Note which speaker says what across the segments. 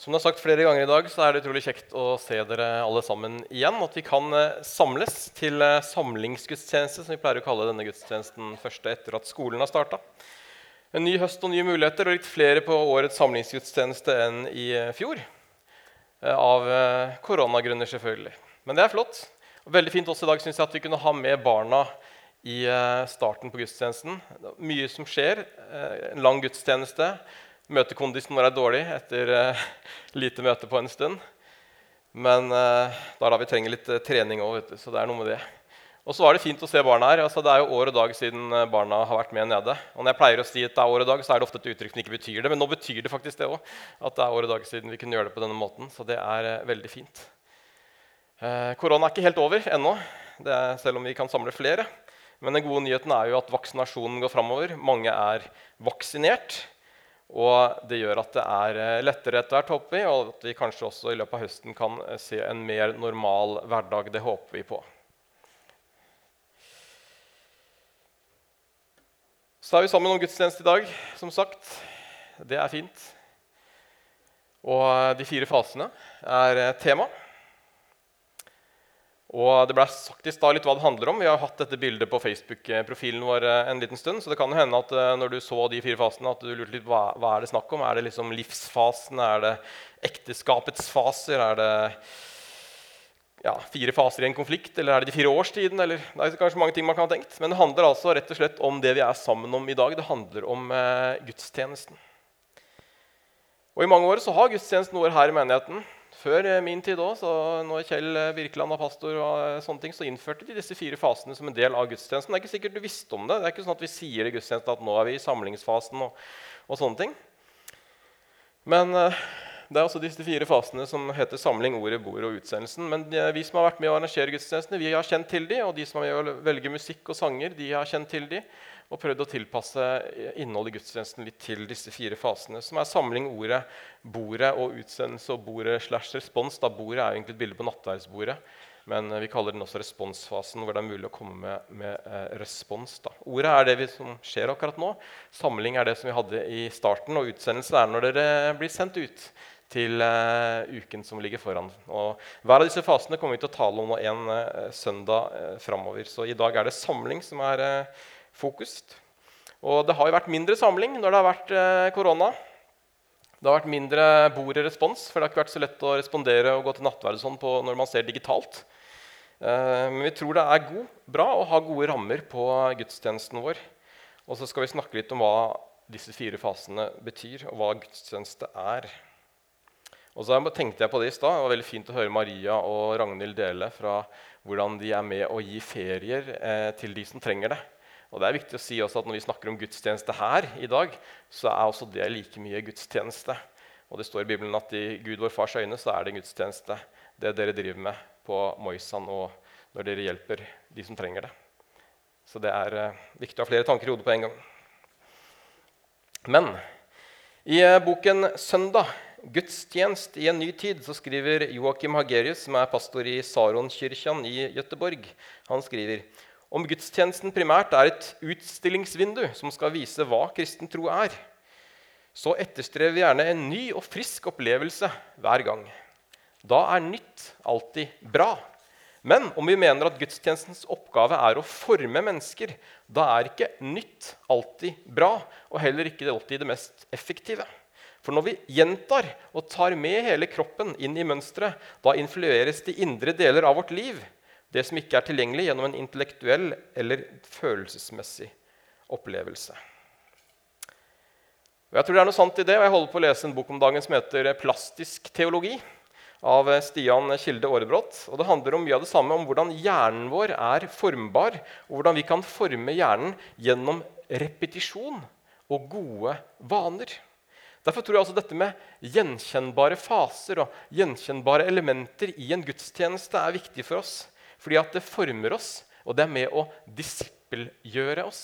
Speaker 1: Som det er sagt flere ganger i dag, så er det utrolig kjekt å se dere alle sammen igjen. At vi kan eh, samles til eh, samlingsgudstjeneste, som vi pleier å kalle denne gudstjenesten første etter at skolen har starta. En ny høst og nye muligheter, og litt flere på årets samlingsgudstjeneste enn i eh, fjor. Av koronagrunner, selvfølgelig. Men det er flott. Og veldig fint også i dag synes jeg at vi kunne ha med barna i starten på gudstjenesten. Mye som skjer. En lang gudstjeneste. Møtekondisen vår er dårlig etter uh, lite møte på en stund. Men uh, da er da vi trenger litt uh, trening òg, så det er noe med det. Og så var det fint å se barna her. Altså, det er jo år og dag siden barna har vært med nede. Og når jeg pleier å si at det er år og dag, så er det ofte et uttrykk som ikke betyr det. Men nå betyr det faktisk det òg. At det er år og dag siden vi kunne gjøre det på denne måten. Så det er veldig fint. korona er ikke helt over ennå, selv om vi kan samle flere. Men den gode nyheten er jo at vaksinasjonen går framover. Mange er vaksinert. Og det gjør at det er eh, lettere etter hvert, håper vi, og at vi kanskje også i løpet av høsten kan eh, se en mer normal hverdag. Det håper vi på. Så er vi sammen om gudstjeneste i dag, som sagt. Det er fint. Og eh, de fire fasene er tema. Og Det ble sagt i stad litt hva det handler om. Vi har hatt dette bildet på Facebook-profilen vår eh, en liten stund. Så det kan hende at eh, når du så de fire fasene, at du lurte litt hva, hva er det snakk om. Er det liksom livsfasen? Er det ekteskapets faser? Er det ja, fire faser i en konflikt? Eller er det de fire årstidene? Eller, det er kanskje mange ting man kan ha tenkt. Men det handler altså rett og slett om det vi er sammen om i dag. Det handler om eh, gudstjenesten. Og I mange år så har gudstjenesten vår her i menigheten før eh, min tid òg, når Kjell eh, Birkeland var pastor, og eh, sånne ting, så innførte de disse fire fasene som en del av gudstjenesten. Det er ikke sikkert du visste om det. Det er ikke sånn at vi sier i gudstjenesten at nå er vi i samlingsfasen. og, og sånne ting. Men det er også disse fire fasene som heter samling, ordet, bord og utsendelsen. Men vi som har vært med å arrangere gudstjenestene, vi har kjent til de, og de som har velge musikk og sanger, de har kjent til de og prøvd å tilpasse innholdet i gudstjenesten litt til disse fire fasene, som er samling, ordet, bordet og utsendelse og bordet slash respons. Da Bordet er jo egentlig et bilde på nattverdsbordet, men vi kaller den også responsfasen, hvor det er mulig å komme med, med eh, respons. Da. Ordet er det vi, som skjer akkurat nå. Samling er det som vi hadde i starten, og utsendelse er når dere blir sendt ut til uh, uken som ligger foran. Og hver av disse fasene kommer vi til å tale om en uh, søndag uh, framover. Så i dag er det samling som er uh, fokus. Og det har jo vært mindre samling når det har vært eh, korona. Det har vært mindre bord i respons, for det har ikke vært så lett å respondere og gå til nattverd sånn når man ser digitalt. Eh, men vi tror det er god, bra å ha gode rammer på gudstjenesten vår. Og så skal vi snakke litt om hva disse fire fasene betyr, og hva gudstjeneste er. Og så tenkte jeg på det i stad. Det var veldig fint å høre Maria og Ragnhild dele fra hvordan de er med å gi ferier eh, til de som trenger det. Og det er viktig å si også at Når vi snakker om gudstjeneste her i dag, så er også det like mye gudstjeneste. Og Det står i Bibelen at i Gud vår Fars øyne så er det gudstjeneste. Det dere driver med på Moisan og når dere hjelper de som trenger det. Så det er uh, viktig å ha flere tanker i hodet på en gang. Men i uh, boken 'Søndag gudstjenest i en ny tid' så skriver Joakim Hagerius, som er pastor i Saronkirken i Gøteborg, han skriver om gudstjenesten primært er et utstillingsvindu som skal vise hva kristen tro er, så etterstrever vi gjerne en ny og frisk opplevelse hver gang. Da er nytt alltid bra. Men om vi mener at gudstjenestens oppgave er å forme mennesker, da er ikke nytt alltid bra, og heller ikke alltid det mest effektive. For når vi gjentar og tar med hele kroppen inn i mønsteret, da influeres de indre deler av vårt liv det som ikke er tilgjengelig gjennom en intellektuell eller følelsesmessig opplevelse. Og jeg tror det er noe sant i det, og jeg holder på å lese en bok om dagen som heter 'Plastisk teologi' av Stian Kilde Aarebrot. Og det handler om mye av det samme, om hvordan hjernen vår er formbar, og hvordan vi kan forme hjernen gjennom repetisjon og gode vaner. Derfor tror jeg også dette med gjenkjennbare faser og gjenkjennbare elementer i en gudstjeneste er viktig for oss. Fordi at det former oss, og det er med å disippelgjøre oss.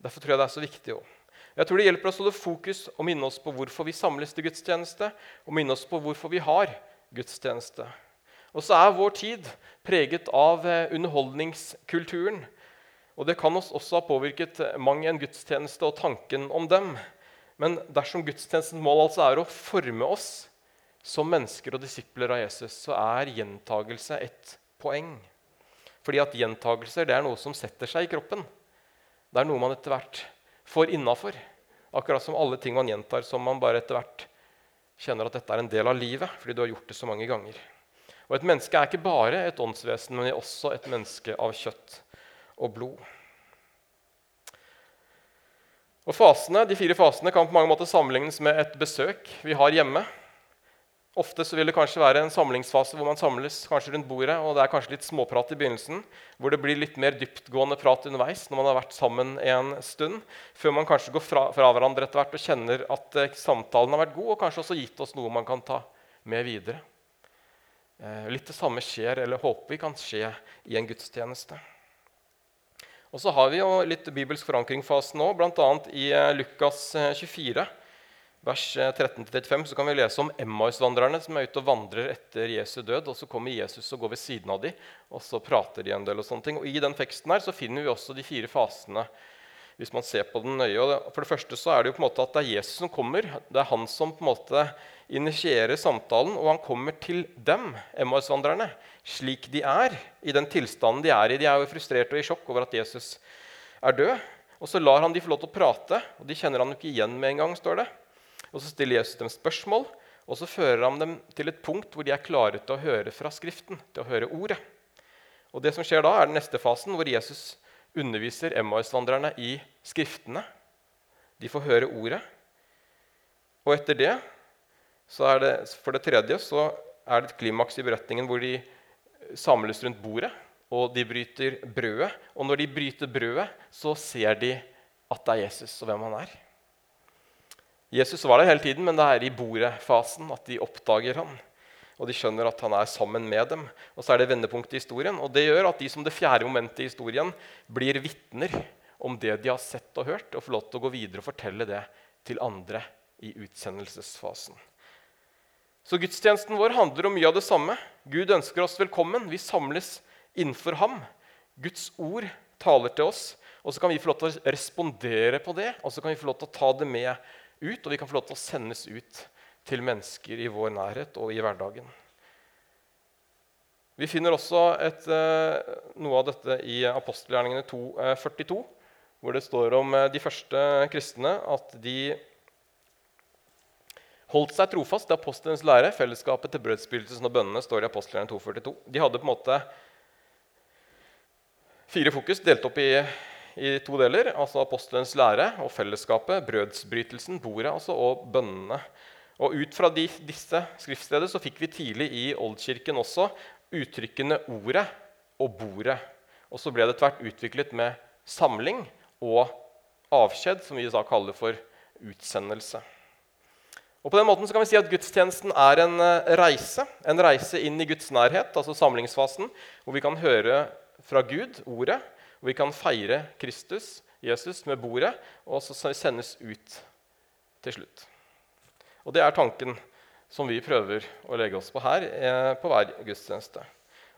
Speaker 1: Derfor tror jeg det er så viktig òg. Jeg tror det hjelper oss å holde fokus og minne oss på hvorfor vi samles til gudstjeneste, og minne oss på hvorfor vi har gudstjeneste. Og så er vår tid preget av eh, underholdningskulturen. Og det kan oss også ha påvirket mang en gudstjeneste og tanken om dem. Men dersom gudstjenestens mål altså er å forme oss som mennesker og disipler av Jesus, så er gjentagelse et poeng. Fordi at gjentagelser det er noe som setter seg i kroppen. Det er noe man etter hvert får innafor. Akkurat som alle ting man gjentar som man bare etter hvert kjenner at dette er en del av livet fordi du har gjort det så mange ganger. Og Et menneske er ikke bare et åndsvesen, men også et menneske av kjøtt og blod. Og fasene, De fire fasene kan på mange måter sammenlignes med et besøk vi har hjemme. Ofte så vil det kanskje være en samlingsfase hvor man samles kanskje rundt bordet, og det er kanskje litt småprat i begynnelsen, hvor det blir litt mer dyptgående prat underveis når man har vært sammen en stund, før man kanskje går fra, fra hverandre etter hvert og kjenner at eh, samtalen har vært god, og kanskje også gitt oss noe man kan ta med videre. Eh, litt det samme skjer, eller håper vi kan skje, i en gudstjeneste. Og så har vi jo litt bibelsk forankring-fase nå, bl.a. i eh, Lukas 24 eh, vers 13-35 så kan vi lese om Emmaus-vandrerne som er ute og vandrer etter Jesu død. og Så kommer Jesus og går ved siden av dem, og så prater de en del. og sånne ting. Og I den teksten her så finner vi også de fire fasene. hvis man ser på den nøye. Og for det første så er det jo på en måte at det er Jesus som kommer. Det er han som på en måte initierer samtalen, og han kommer til dem, Emmaus-vandrerne, slik de er, i den tilstanden de er i. De er jo frustrerte og i sjokk over at Jesus er død. Og så lar han de få lov til å prate, og de kjenner han jo ikke igjen med en gang. står det. Og Så stiller Jesus dem spørsmål, og så fører han dem til et punkt hvor de er klare til å høre fra Skriften, til å høre ordet. Og det som skjer da, er den neste fasen, hvor Jesus underviser Emmaus-vandrerne i Skriftene. De får høre ordet. Og etter det, så er det, for det tredje, så er det et klimaks i beretningen hvor de samles rundt bordet, og de bryter brødet. Og når de bryter brødet, så ser de at det er Jesus, og hvem han er. Jesus var der hele tiden, men det er i bordet-fasen at de oppdager ham. Og de skjønner at han er sammen med dem. Og så er det vendepunktet i historien. Og det gjør at de som det fjerde momentet i historien blir vitner om det de har sett og hørt, og får lov til å gå videre og fortelle det til andre i utsendelsesfasen. Så gudstjenesten vår handler om mye av det samme. Gud ønsker oss velkommen. Vi samles innenfor ham. Guds ord taler til oss. Og så kan vi få lov til å respondere på det, og så kan vi få lov til å ta det med ut, og vi kan få lov til å sendes ut til mennesker i vår nærhet og i hverdagen. Vi finner også et, eh, noe av dette i apostelgjerningene 2.42, eh, hvor det står om eh, de første kristne at de holdt seg trofast til apostelens lære. Fellesskapet til brødsbyrdelsen og bønnene står i apostelgjerningene 2.42. De hadde på en måte fire fokus delt opp i i to deler. altså Apostelens lære og fellesskapet, brødsbrytelsen, bordet altså, og bønnene. Og Ut fra de, disse skriftsteder så fikk vi tidlig i Oldkirken også uttrykkene 'ordet' og 'bordet'. Og så ble det tvert utviklet med samling og avskjed, som vi da kaller for utsendelse. Og på den måten kan vi si at Gudstjenesten er en eh, reise, en reise inn i Guds nærhet, altså samlingsfasen, hvor vi kan høre fra Gud, ordet, og vi kan feire Kristus, Jesus, med bordet, og så sendes ut til slutt. Og Det er tanken som vi prøver å legge oss på her eh, på hver gudstjeneste.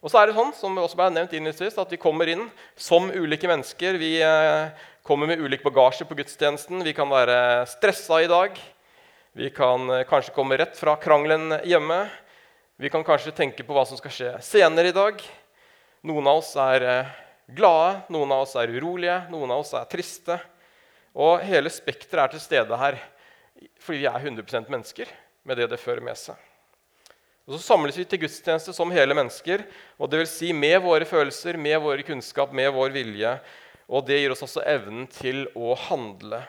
Speaker 1: Og så er det sånn, som også ble nevnt innledningsvis, at Vi kommer inn som ulike mennesker. Vi eh, kommer med ulik bagasje på gudstjenesten. Vi kan være stressa i dag. Vi kan eh, kanskje komme rett fra krangelen hjemme. Vi kan kanskje tenke på hva som skal skje senere i dag. Noen av oss er glade, noen av oss er urolige, noen av oss er triste. Og hele spekteret er til stede her fordi vi er 100% mennesker med det det fører med seg. Og Så samles vi til gudstjeneste som hele mennesker, og det vil si med våre følelser, med våre kunnskap, med vår vilje. Og det gir oss også evnen til å handle.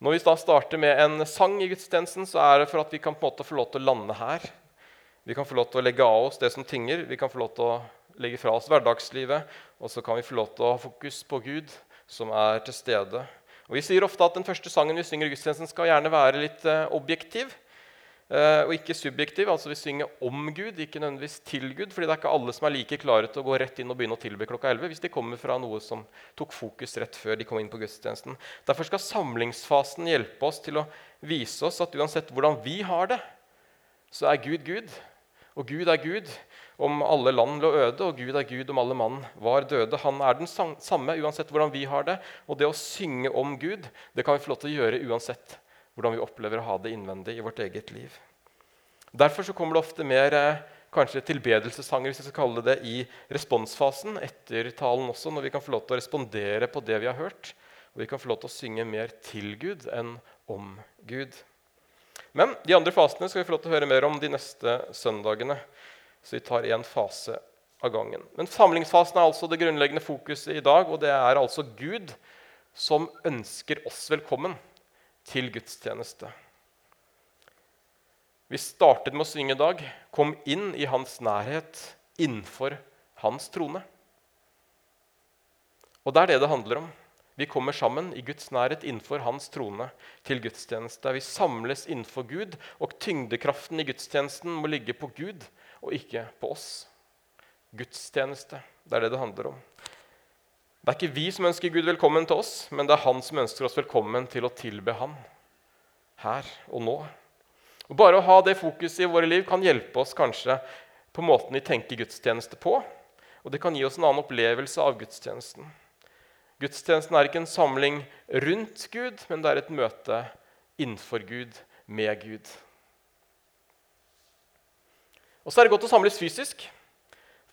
Speaker 1: Når vi da starter med en sang i gudstjenesten, så er det for at vi kan på en måte få lov til å lande her. Vi kan få lov til å legge av oss det som tynger. Vi kan få lov til å legge fra oss hverdagslivet. Og så kan vi få lov til å ha fokus på Gud, som er til stede. Og Vi sier ofte at den første sangen vi synger i gudstjenesten, skal gjerne være litt eh, objektiv. Eh, og ikke subjektiv. altså Vi synger om Gud, ikke nødvendigvis til Gud. fordi det er ikke alle som er like klare til å gå rett inn og begynne å tilbe klokka 11 hvis de kommer fra noe som tok fokus rett før de kom inn på gudstjenesten. Derfor skal samlingsfasen hjelpe oss til å vise oss at uansett hvordan vi har det, så er Gud Gud. Og Gud er Gud, om alle land lå øde, og Gud er Gud om alle mann var døde. Han er den samme uansett hvordan vi har det. Og det å synge om Gud det kan vi få lov til å gjøre uansett hvordan vi opplever å ha det innvendig i vårt eget liv. Derfor så kommer det ofte mer eh, kanskje tilbedelsessanger hvis vi skal kalle det, i responsfasen etter talen også, når vi kan få lov til å respondere på det vi har hørt. Og vi kan få lov til å synge mer til Gud enn om Gud. Men de andre fasene skal vi få lov til å høre mer om de neste søndagene. Så vi tar én fase av gangen. Men samlingsfasen er altså det grunnleggende fokuset i dag. Og det er altså Gud som ønsker oss velkommen til gudstjeneste. Vi startet med å synge i dag 'Kom inn i hans nærhet, innenfor hans trone'. Og det er det det handler om. Vi kommer sammen i Guds nærhet innenfor hans trone til gudstjeneste. Vi samles innenfor Gud, og tyngdekraften i gudstjenesten må ligge på Gud og ikke på oss. Gudstjeneste. Det er det det handler om. Det er ikke vi som ønsker Gud velkommen til oss, men det er Han som ønsker oss velkommen til å tilbe Han her og nå. Og bare å ha det fokuset i våre liv kan hjelpe oss kanskje på måten vi tenker gudstjeneste på. Og det kan gi oss en annen opplevelse av gudstjenesten. Gudstjenesten er ikke en samling rundt Gud, men det er et møte innenfor Gud, med Gud. Og så er det godt å samles fysisk.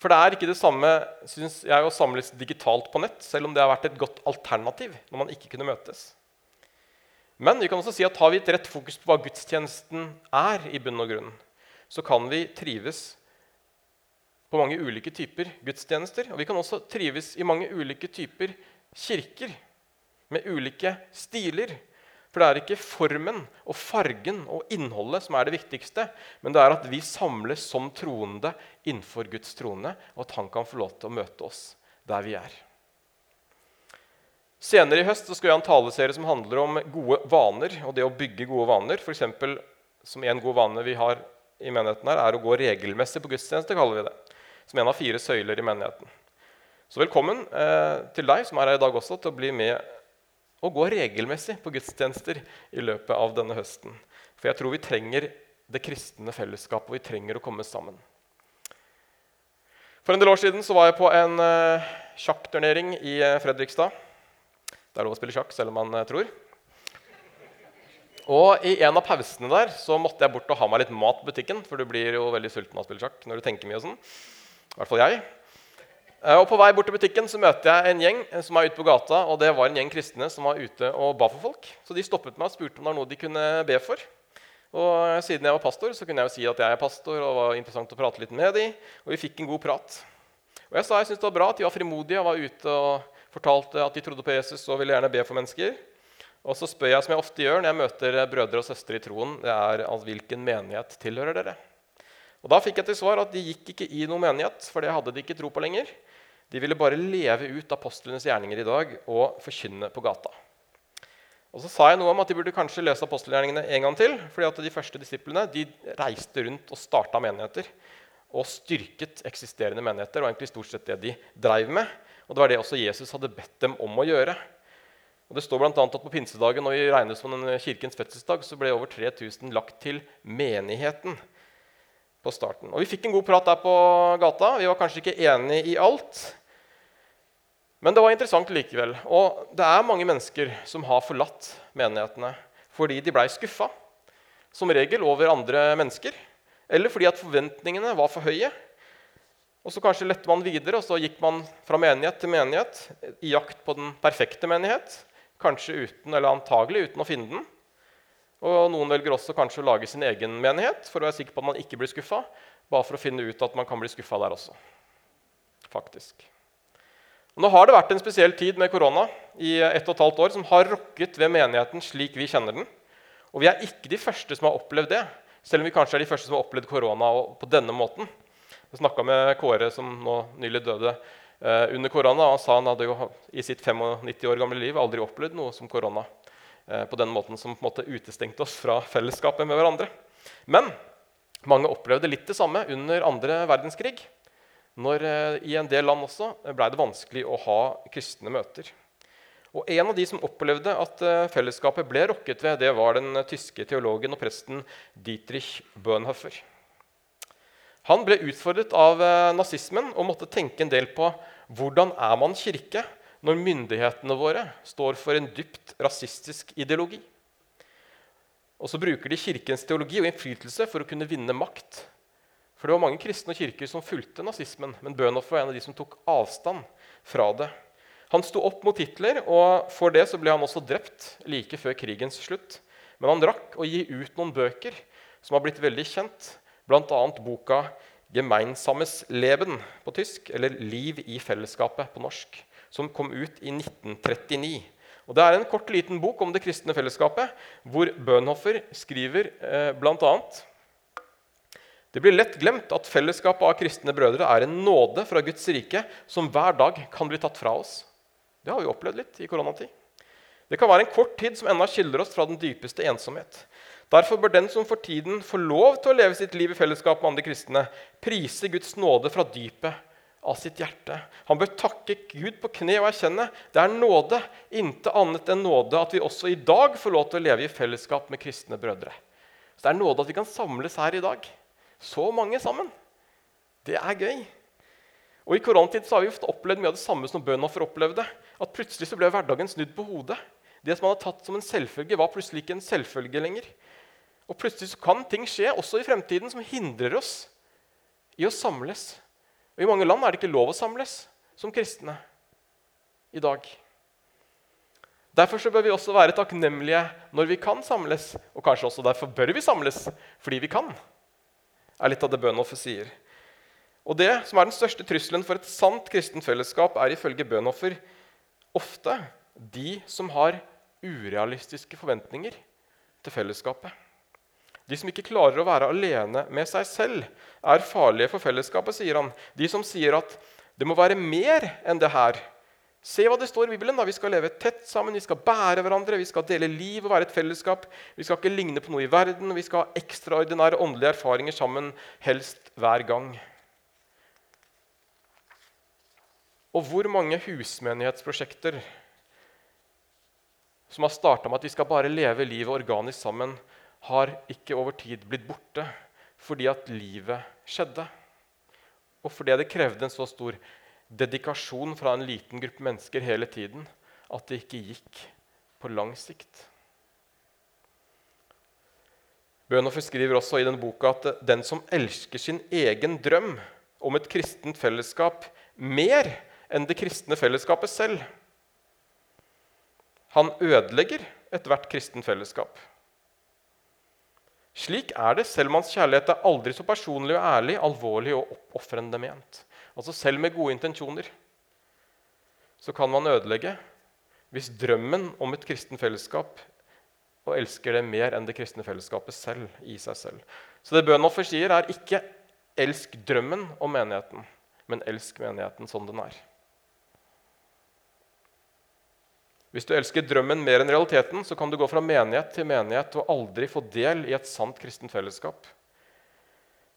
Speaker 1: For det er ikke det samme synes jeg, å samles digitalt på nett, selv om det har vært et godt alternativ når man ikke kunne møtes. Men vi kan også si at har vi et rett fokus på hva gudstjenesten er, i bunn og grunn, så kan vi trives på mange ulike typer gudstjenester. Og vi kan også trives i mange ulike typer kirker med ulike stiler. For det er ikke formen og fargen og innholdet som er det viktigste, men det er at vi samles som troende innenfor Guds trone, og at Han kan få lov til å møte oss der vi er. Senere i høst skal vi ha en taleserie som handler om gode vaner og det å bygge gode vaner. For eksempel, som en god vane vi har i menigheten, her, er å gå regelmessig på gudstjeneste. kaller vi det, Som en av fire søyler i menigheten. Så velkommen eh, til deg som er her i dag også, til å bli med og gå regelmessig på gudstjenester i løpet av denne høsten. For jeg tror vi trenger det kristne fellesskapet, og vi trenger å komme sammen. For en del år siden så var jeg på en eh, sjakkturnering i eh, Fredrikstad. Det er lov å spille sjakk selv om man uh, tror. Og I en av pausene der så måtte jeg bort og ha meg litt mat på butikken. For du blir jo veldig sulten av å spille sjakk når du tenker mye. og sånn. I hvert fall jeg. Eh, og På vei bort til butikken så møter jeg en gjeng eh, som er ute på gata. og Det var en gjeng kristne som var ute og ba for folk. Så de stoppet meg og spurte om det var noe de kunne be for. Og eh, Siden jeg var pastor, så kunne jeg jo si at jeg er pastor. og var interessant å prate litt med dem, Og vi fikk en god prat. Og Jeg sa jeg syntes det var bra at de var frimodige og var ute og fortalte at de trodde på Jesus og ville gjerne be for mennesker. Og så spør jeg, som jeg ofte gjør når jeg møter brødre og søstre i troen, det er altså, hvilken menighet tilhører dere? Og Da fikk jeg til svar at de gikk ikke i noen menighet, for det hadde de ikke tro på lenger. De ville bare leve ut apostlenes gjerninger i dag og forkynne på gata. Og så sa jeg noe om at De burde kanskje lese apostelgjerningene en gang til. fordi at De første disiplene de reiste rundt og starta menigheter og styrket eksisterende menigheter. og egentlig stort sett det de drev med. Og Det var det også Jesus hadde bedt dem om å gjøre. Og Det står blant annet at På pinsedagen når vi regnes som den kirkens fødselsdag, så ble over 3000 lagt til menigheten på starten. Og Vi fikk en god prat der på gata. Vi var kanskje ikke enige i alt. Men det var interessant likevel. Og det er mange mennesker som har forlatt menighetene fordi de blei skuffa, som regel over andre mennesker, eller fordi at forventningene var for høye. Og så kanskje lette man videre, og så gikk man fra menighet til menighet i jakt på den perfekte menighet, kanskje uten, eller antagelig uten å finne den. Og Noen velger også kanskje å lage sin egen menighet for å være sikker på at man ikke blir skuffa, bare for å finne ut at man kan bli skuffa der også. Faktisk. Nå har det vært en spesiell tid med korona i ett og et halvt år som har rokket ved menigheten slik vi kjenner den. Og vi er ikke de første som har opplevd det, selv om vi kanskje er de første som har opplevd korona på denne måten. Jeg snakka med Kåre, som nå nylig døde eh, under korona. og Han sa han hadde jo i sitt 95 år gamle liv aldri opplevd noe som korona på den måten som på en måte utestengte oss fra fellesskapet med hverandre. Men mange opplevde litt det samme under andre verdenskrig når eh, i en del land også ble det vanskelig å ha kristne møter. Og En av de som opplevde at eh, fellesskapet ble rokket ved, det var den tyske teologen og presten Dietrich Bøhnhøffer. Han ble utfordret av eh, nazismen og måtte tenke en del på hvordan er man kirke når myndighetene våre står for en dypt rasistisk ideologi. Og så bruker de kirkens teologi og innflytelse for å kunne vinne makt. For det var mange kristne og kirker som fulgte nazismen, men Bønhoff var en av de som tok avstand fra det. Han sto opp mot Hitler, og for det så ble han også drept like før krigens slutt. Men han rakk å gi ut noen bøker som har blitt veldig kjent, bl.a. boka 'Gemeinsames Leben' på tysk, eller 'Liv i fellesskapet' på norsk, som kom ut i 1939. Og Det er en kort, liten bok om det kristne fellesskapet, hvor Bønhoffer skriver eh, bl.a.: Det blir lett glemt at fellesskapet av kristne brødre er en nåde fra Guds rike som hver dag kan bli tatt fra oss. Det har vi opplevd litt i koronatid. Det kan være en kort tid som ennå skiller oss fra den dypeste ensomhet. Derfor bør den som for tiden får lov til å leve sitt liv i fellesskap med andre kristne, prise Guds nåde fra dypet av sitt hjerte. Han bør takke Gud på kne og erkjenne det er nåde, intet annet enn nåde, at vi også i dag får lov til å leve i fellesskap med kristne brødre. Så Det er nåde at vi kan samles her i dag. Så mange sammen. Det er gøy. Og I koronatid så har vi ofte opplevd mye av det samme som Bønhoffer opplevde. At plutselig så ble hverdagen snudd på hodet. Det som man hadde tatt som en selvfølge, var plutselig ikke en selvfølge lenger. Og plutselig så kan ting skje også i fremtiden som hindrer oss i å samles. Og I mange land er det ikke lov å samles som kristne i dag. Derfor bør vi også være takknemlige når vi kan samles. Og kanskje også derfor bør vi samles fordi vi kan, er litt av det Bønhoff sier. Og Det som er den største trusselen for et sant kristent fellesskap, er ifølge Bønhoffer ofte de som har urealistiske forventninger til fellesskapet. De som ikke klarer å være alene med seg selv, er farlige for fellesskapet, sier han. De som sier at det må være mer enn det her. Se hva det står i Bibelen. da. Vi skal leve tett sammen, vi skal bære hverandre, vi skal dele liv og være et fellesskap. Vi skal ikke ligne på noe i verden, vi skal ha ekstraordinære åndelige erfaringer sammen, helst hver gang. Og hvor mange husmenighetsprosjekter som har starta med at vi skal bare leve livet organisk sammen, har ikke over tid blitt borte fordi at livet skjedde. Og fordi det krevde en så stor dedikasjon fra en liten gruppe mennesker hele tiden at det ikke gikk på lang sikt. Bøhnhofer skriver også i denne boka at den som elsker sin egen drøm om et kristent fellesskap mer enn det kristne fellesskapet selv, han ødelegger ethvert kristent fellesskap. Slik er det selv om hans kjærlighet er aldri så personlig og ærlig, alvorlig og oppofrende ment. Altså Selv med gode intensjoner så kan man ødelegge hvis drømmen om et kristen fellesskap og elsker det mer enn det kristne fellesskapet selv i seg selv. Så det Bøhnhoffer sier, er ikke 'elsk drømmen om menigheten', men 'elsk menigheten som den er'. Hvis du elsker drømmen mer enn realiteten, så kan du gå fra menighet til menighet og aldri få del i et sant kristent fellesskap.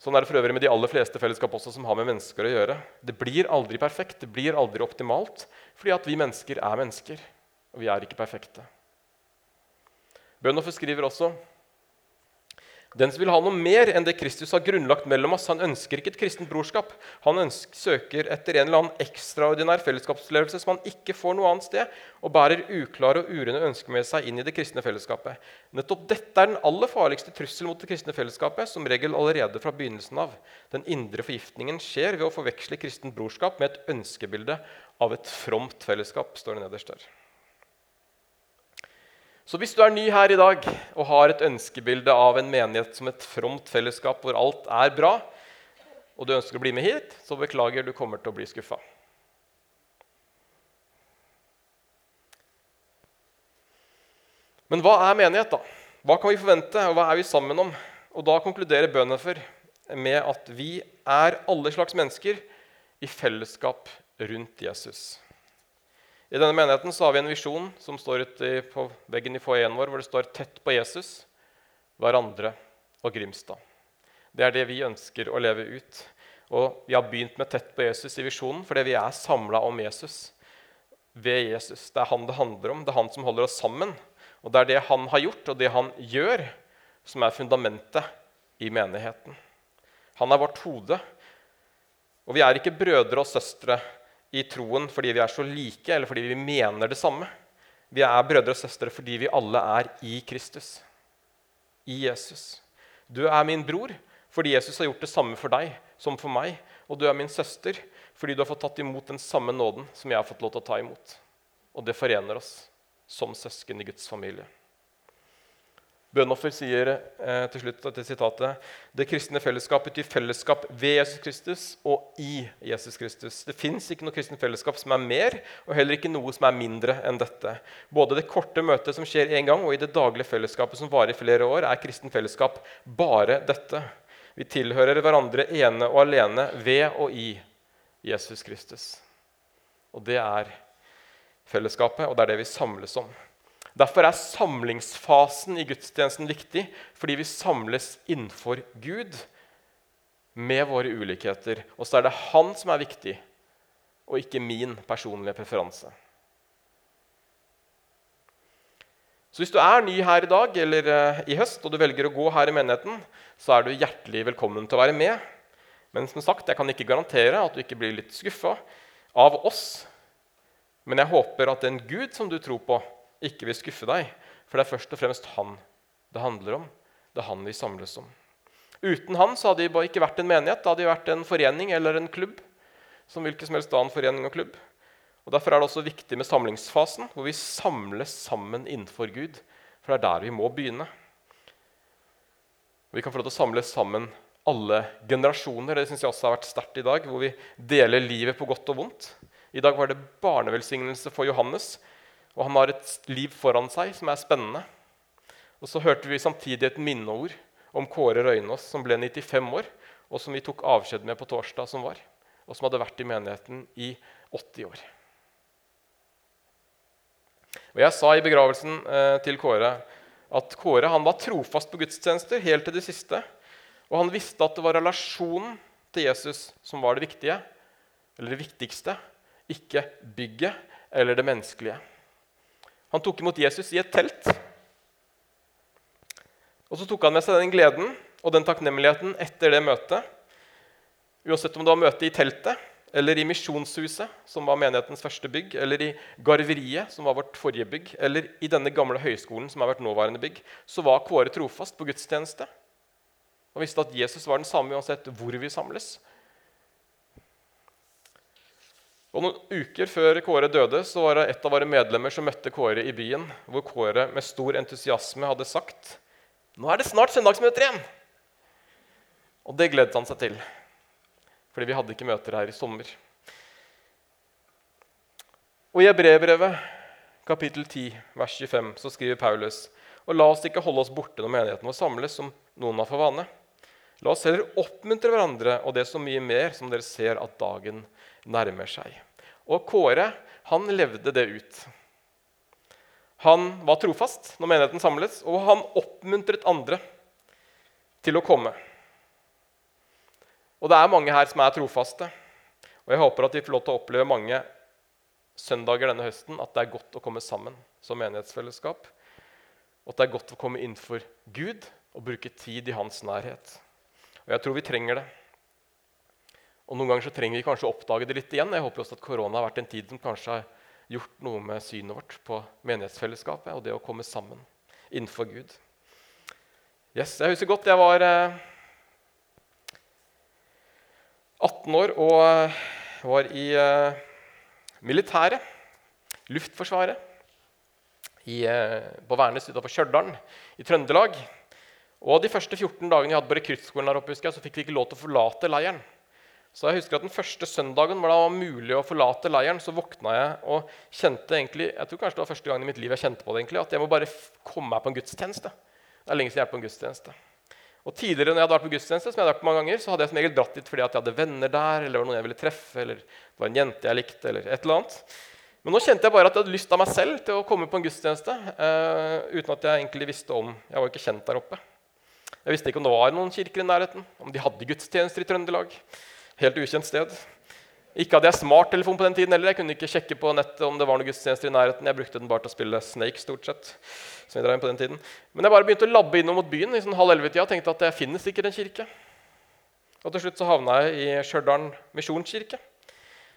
Speaker 1: Sånn er det for øvrig med de aller fleste fellesskap også som har med mennesker å gjøre. Det blir aldri perfekt, det blir aldri optimalt, fordi at vi mennesker er mennesker, og vi er ikke perfekte. Bønhofer skriver også den som vil ha noe mer enn det Kristus har grunnlagt mellom oss, han ønsker ikke et kristent brorskap. Han ønsker, søker etter en eller annen ekstraordinær fellesskapsopplevelse som han ikke får noe annet sted, og bærer uklare og urene ønsker med seg inn i det kristne fellesskapet. Nettopp dette er den aller farligste trussel mot det kristne fellesskapet, som regel allerede fra begynnelsen av. Den indre forgiftningen skjer ved å forveksle kristent brorskap med et ønskebilde av et fromt fellesskap, står det nederst der. Så hvis du er ny her i dag og har et ønskebilde av en menighet som et fromt fellesskap hvor alt er bra, og du ønsker å bli med hit, så beklager, du kommer til å bli skuffa. Men hva er menighet, da? Hva kan vi forvente, og hva er vi sammen om? Og Da konkluderer Bønnefer med at vi er alle slags mennesker i fellesskap rundt Jesus. I denne menigheten så har vi en visjon som står ute på veggen i foajeen vår, hvor det står 'Tett på Jesus, hverandre og Grimstad'. Det er det vi ønsker å leve ut. Og vi har begynt med 'Tett på Jesus' i visjonen fordi vi er samla om Jesus. Ved Jesus. Det er han det handler om. Det er han som holder oss sammen. Og det er det han har gjort, og det han gjør, som er fundamentet i menigheten. Han er vårt hode. Og vi er ikke brødre og søstre i troen fordi vi er så like, eller fordi vi mener det samme. Vi er brødre og søstre fordi vi alle er i Kristus. I Jesus. Du er min bror fordi Jesus har gjort det samme for deg som for meg. Og du er min søster fordi du har fått tatt imot den samme nåden som jeg har fått lov til å ta imot. Og det forener oss som søsken i Guds familie. Bønoffer sier eh, til slutt til sitatet det kristne fellesskap betyr fellesskap ved Jesus Kristus og i Jesus Kristus. Det fins ikke noe kristent fellesskap som er mer, og heller ikke noe som er mindre enn dette. Både det korte møtet som skjer én gang, og i det daglige fellesskapet som varer i flere år, er kristent fellesskap bare dette. Vi tilhører hverandre ene og alene ved og i Jesus Kristus. Og det er fellesskapet, og det er det vi samles om. Derfor er samlingsfasen i gudstjenesten viktig, fordi vi samles innenfor Gud med våre ulikheter. Og så er det han som er viktig, og ikke min personlige preferanse. Så hvis du er ny her i dag eller uh, i høst og du velger å gå her i menigheten, så er du hjertelig velkommen til å være med. Men som sagt, jeg kan ikke garantere at du ikke blir litt skuffa av oss. Men jeg håper at den Gud som du tror på, ikke vil skuffe deg. For det er først og fremst han det handler om. Det er han vi samles om. Uten han så hadde det ikke vært en menighet. Det hadde vært en forening eller en klubb. Som hvilken som helst annen forening og klubb. Og Derfor er det også viktig med samlingsfasen, hvor vi samles sammen innenfor Gud. For det er der vi må begynne. Vi kan få lov til å samles sammen alle generasjoner. Det synes jeg også har vært sterkt i dag, hvor vi deler livet på godt og vondt. I dag var det barnevelsignelse for Johannes, og han har et liv foran seg som er spennende. Og så hørte vi samtidig et minneord om Kåre Røynås, som ble 95 år, og som vi tok avskjed med på torsdag som var, og som hadde vært i menigheten i 80 år. Og Jeg sa i begravelsen eh, til Kåre at Kåre han var trofast på gudstjenester helt til det siste. Og han visste at det var relasjonen til Jesus som var det viktige, eller det viktigste, ikke bygget eller det menneskelige. Han tok imot Jesus i et telt. Og så tok han med seg den gleden og den takknemligheten etter det møtet. Uansett om det var møte i teltet eller i Misjonshuset, som var menighetens første bygg, eller i Garveriet, som var vårt forrige bygg, eller i denne gamle høyskolen, som er vårt nåværende bygg, så var Kåre trofast på gudstjeneste. Han visste at Jesus var den samme uansett hvor vi samles. Og Noen uker før Kåre døde, så var det et av våre medlemmer som møtte Kåre i byen, hvor Kåre med stor entusiasme hadde sagt nå er det snart søndagsmøter igjen. Og det gledet han seg til, fordi vi hadde ikke møter her i sommer. Og I Hebrevbrevet kapittel 10, vers 25, så skriver Paulus.: Og la oss ikke holde oss borte når menigheten vår samles, som noen har for vane. La oss heller oppmuntre hverandre, og det så mye mer som dere ser at dagen nærmer seg. Og Kåre han levde det ut. Han var trofast når menigheten samles, og han oppmuntret andre til å komme. Og det er mange her som er trofaste. Og jeg håper at vi får lov til å oppleve mange søndager denne høsten at det er godt å komme sammen som menighetsfellesskap. Og at det er godt å komme innenfor Gud og bruke tid i hans nærhet. Og jeg tror vi trenger det. Og Noen ganger så trenger vi kanskje å oppdage det litt igjen. Jeg håper også at korona har vært en tid som kanskje har gjort noe med synet vårt på menighetsfellesskapet og det å komme sammen innenfor Gud. Yes, Jeg husker godt jeg var eh, 18 år og eh, var i eh, militæret, Luftforsvaret, i, eh, på Værnes utenfor Stjørdal i Trøndelag. Og De første 14 dagene jeg hadde på rekruttskolen, fikk vi ikke lov til å forlate leiren. Så jeg husker at Den første søndagen hvor det var mulig å forlate leiren, så våkna jeg og kjente egentlig, jeg tror kanskje det var første gang i mitt liv jeg kjente på det, egentlig, at jeg må bare komme meg på en gudstjeneste. Det er lenge siden jeg har vært på en gudstjeneste. Og Tidligere når jeg hadde vært på gudstjeneste, som jeg hadde vært på mange ganger, så hadde jeg som regel dratt dit fordi at jeg hadde venner der, eller var noen jeg ville treffe, eller det var en jente jeg likte, eller et eller annet. Men nå kjente jeg bare at jeg hadde lyst av meg selv til å komme på en gudstjeneste. Uh, uten at jeg egentlig visste om Jeg var ikke kjent der oppe. Jeg visste ikke om det var noen kirker i nærheten, om de hadde gudstjenester i Trøndelag. Helt ukjent sted. Ikke hadde jeg smarttelefon på den tiden heller. Jeg kunne ikke sjekke på nettet om det var noen gudstjenester i nærheten. Jeg brukte den bare til å spille Snake stort sett. som vi drev på den tiden. Men jeg bare begynte å labbe innom mot byen i sånn halv elleve-tida og tenkte at det finnes sikkert en kirke. Og til slutt så havna jeg i Stjørdal misjonskirke.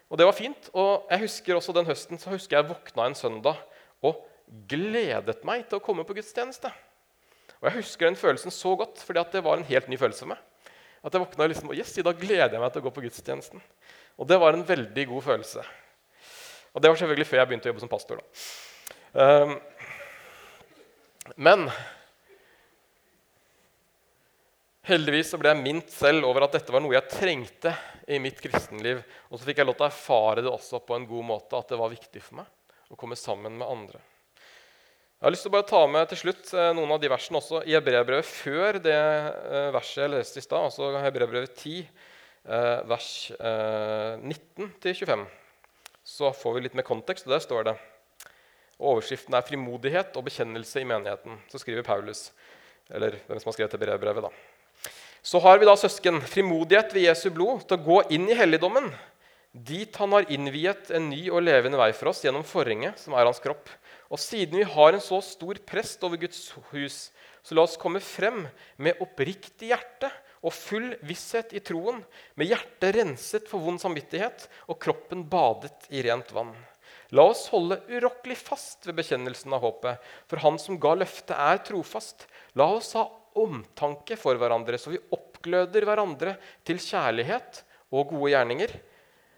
Speaker 1: Og det var fint. Og jeg husker også den høsten så husker jeg våkna en søndag og gledet meg til å komme på gudstjeneste. Og jeg husker den følelsen så godt, fordi det var en helt ny følelse for meg. At jeg våkna liksom, og yes, i dag gleder jeg meg til å gå på gudstjenesten. Og det var en veldig god følelse. Og det var selvfølgelig før jeg begynte å jobbe som pastor. da. Um, men heldigvis så ble jeg mint selv over at dette var noe jeg trengte i mitt kristenliv. Og så fikk jeg lov til å erfare det også på en god måte, at det var viktig for meg å komme sammen med andre. Jeg har lyst til å bare ta med til slutt eh, noen av de versene også i Hebreabrevet før det eh, verset jeg leste i stad, altså Hebreabrevet 10, eh, vers 19-25. Så får vi litt mer kontekst, og der står det Overskriften er 'frimodighet og bekjennelse i menigheten'. Så skriver Paulus, eller hvem som har skrevet Hebreabrevet, da. Så har vi da søsken frimodighet ved Jesu blod til å gå inn i helligdommen, dit han har innviet en ny og levende vei for oss gjennom forhenget, som er hans kropp. Og siden vi har en så stor prest over Guds hus, så la oss komme frem med oppriktig hjerte og full visshet i troen, med hjertet renset for vond samvittighet og kroppen badet i rent vann. La oss holde urokkelig fast ved bekjennelsen av håpet, for Han som ga løftet, er trofast. La oss ha omtanke for hverandre, så vi oppgløder hverandre til kjærlighet og gode gjerninger.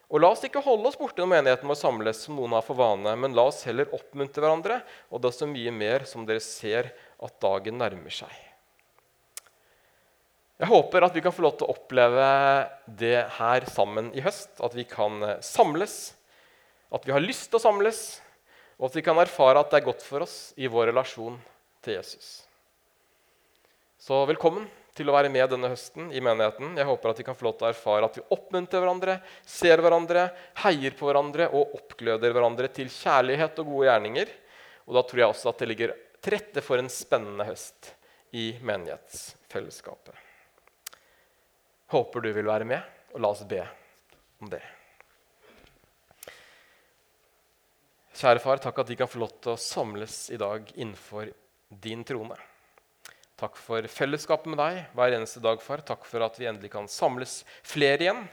Speaker 1: Og la oss ikke holde oss borte når menigheten vår samles, som noen har for vane, men la oss heller oppmuntre hverandre, og det er så mye mer som dere ser at dagen nærmer seg. Jeg håper at vi kan få lov til å oppleve det her sammen i høst. At vi kan samles, at vi har lyst til å samles, og at vi kan erfare at det er godt for oss i vår relasjon til Jesus. Så velkommen til å være med denne høsten i menigheten. Jeg håper at vi kan få lov til å erfare at vi oppmuntrer hverandre, ser hverandre, heier på hverandre og oppgløder hverandre til kjærlighet og gode gjerninger. Og da tror jeg også at det ligger til rette for en spennende høst i menighetsfellesskapet. Håper du vil være med, og la oss be om det. Kjære far, takk at vi kan få lov til å samles i dag innenfor din trone. Takk for fellesskapet med deg hver eneste dag, far. Takk for at vi endelig kan samles flere igjen.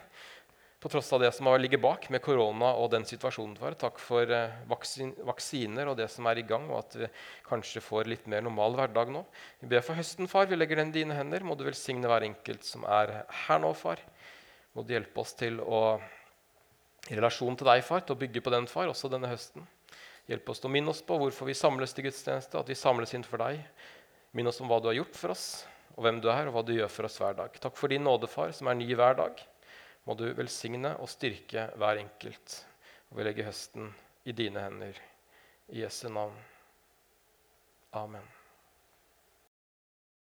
Speaker 1: På tross av det som har ligget bak med korona og den situasjonen. Far. Takk for eh, vaksiner og det som er i gang, og at vi kanskje får litt mer normal hverdag nå. Vi ber for høsten, far. Vi legger den i dine hender. Må du velsigne hver enkelt som er her nå, far. Må du hjelpe oss til å i relasjon til deg, far, til å bygge på den, far, også denne høsten. Hjelp oss til å minne oss på hvorfor vi samles til gudstjeneste, at vi samles inn for deg. Minn oss om hva du har gjort for oss, og hvem du er, og hva du gjør for oss hver dag. Takk for din nåde, far, som er ny hver dag. Må du velsigne og styrke hver enkelt. Og vi legger høsten i dine hender. I Jesu navn. Amen.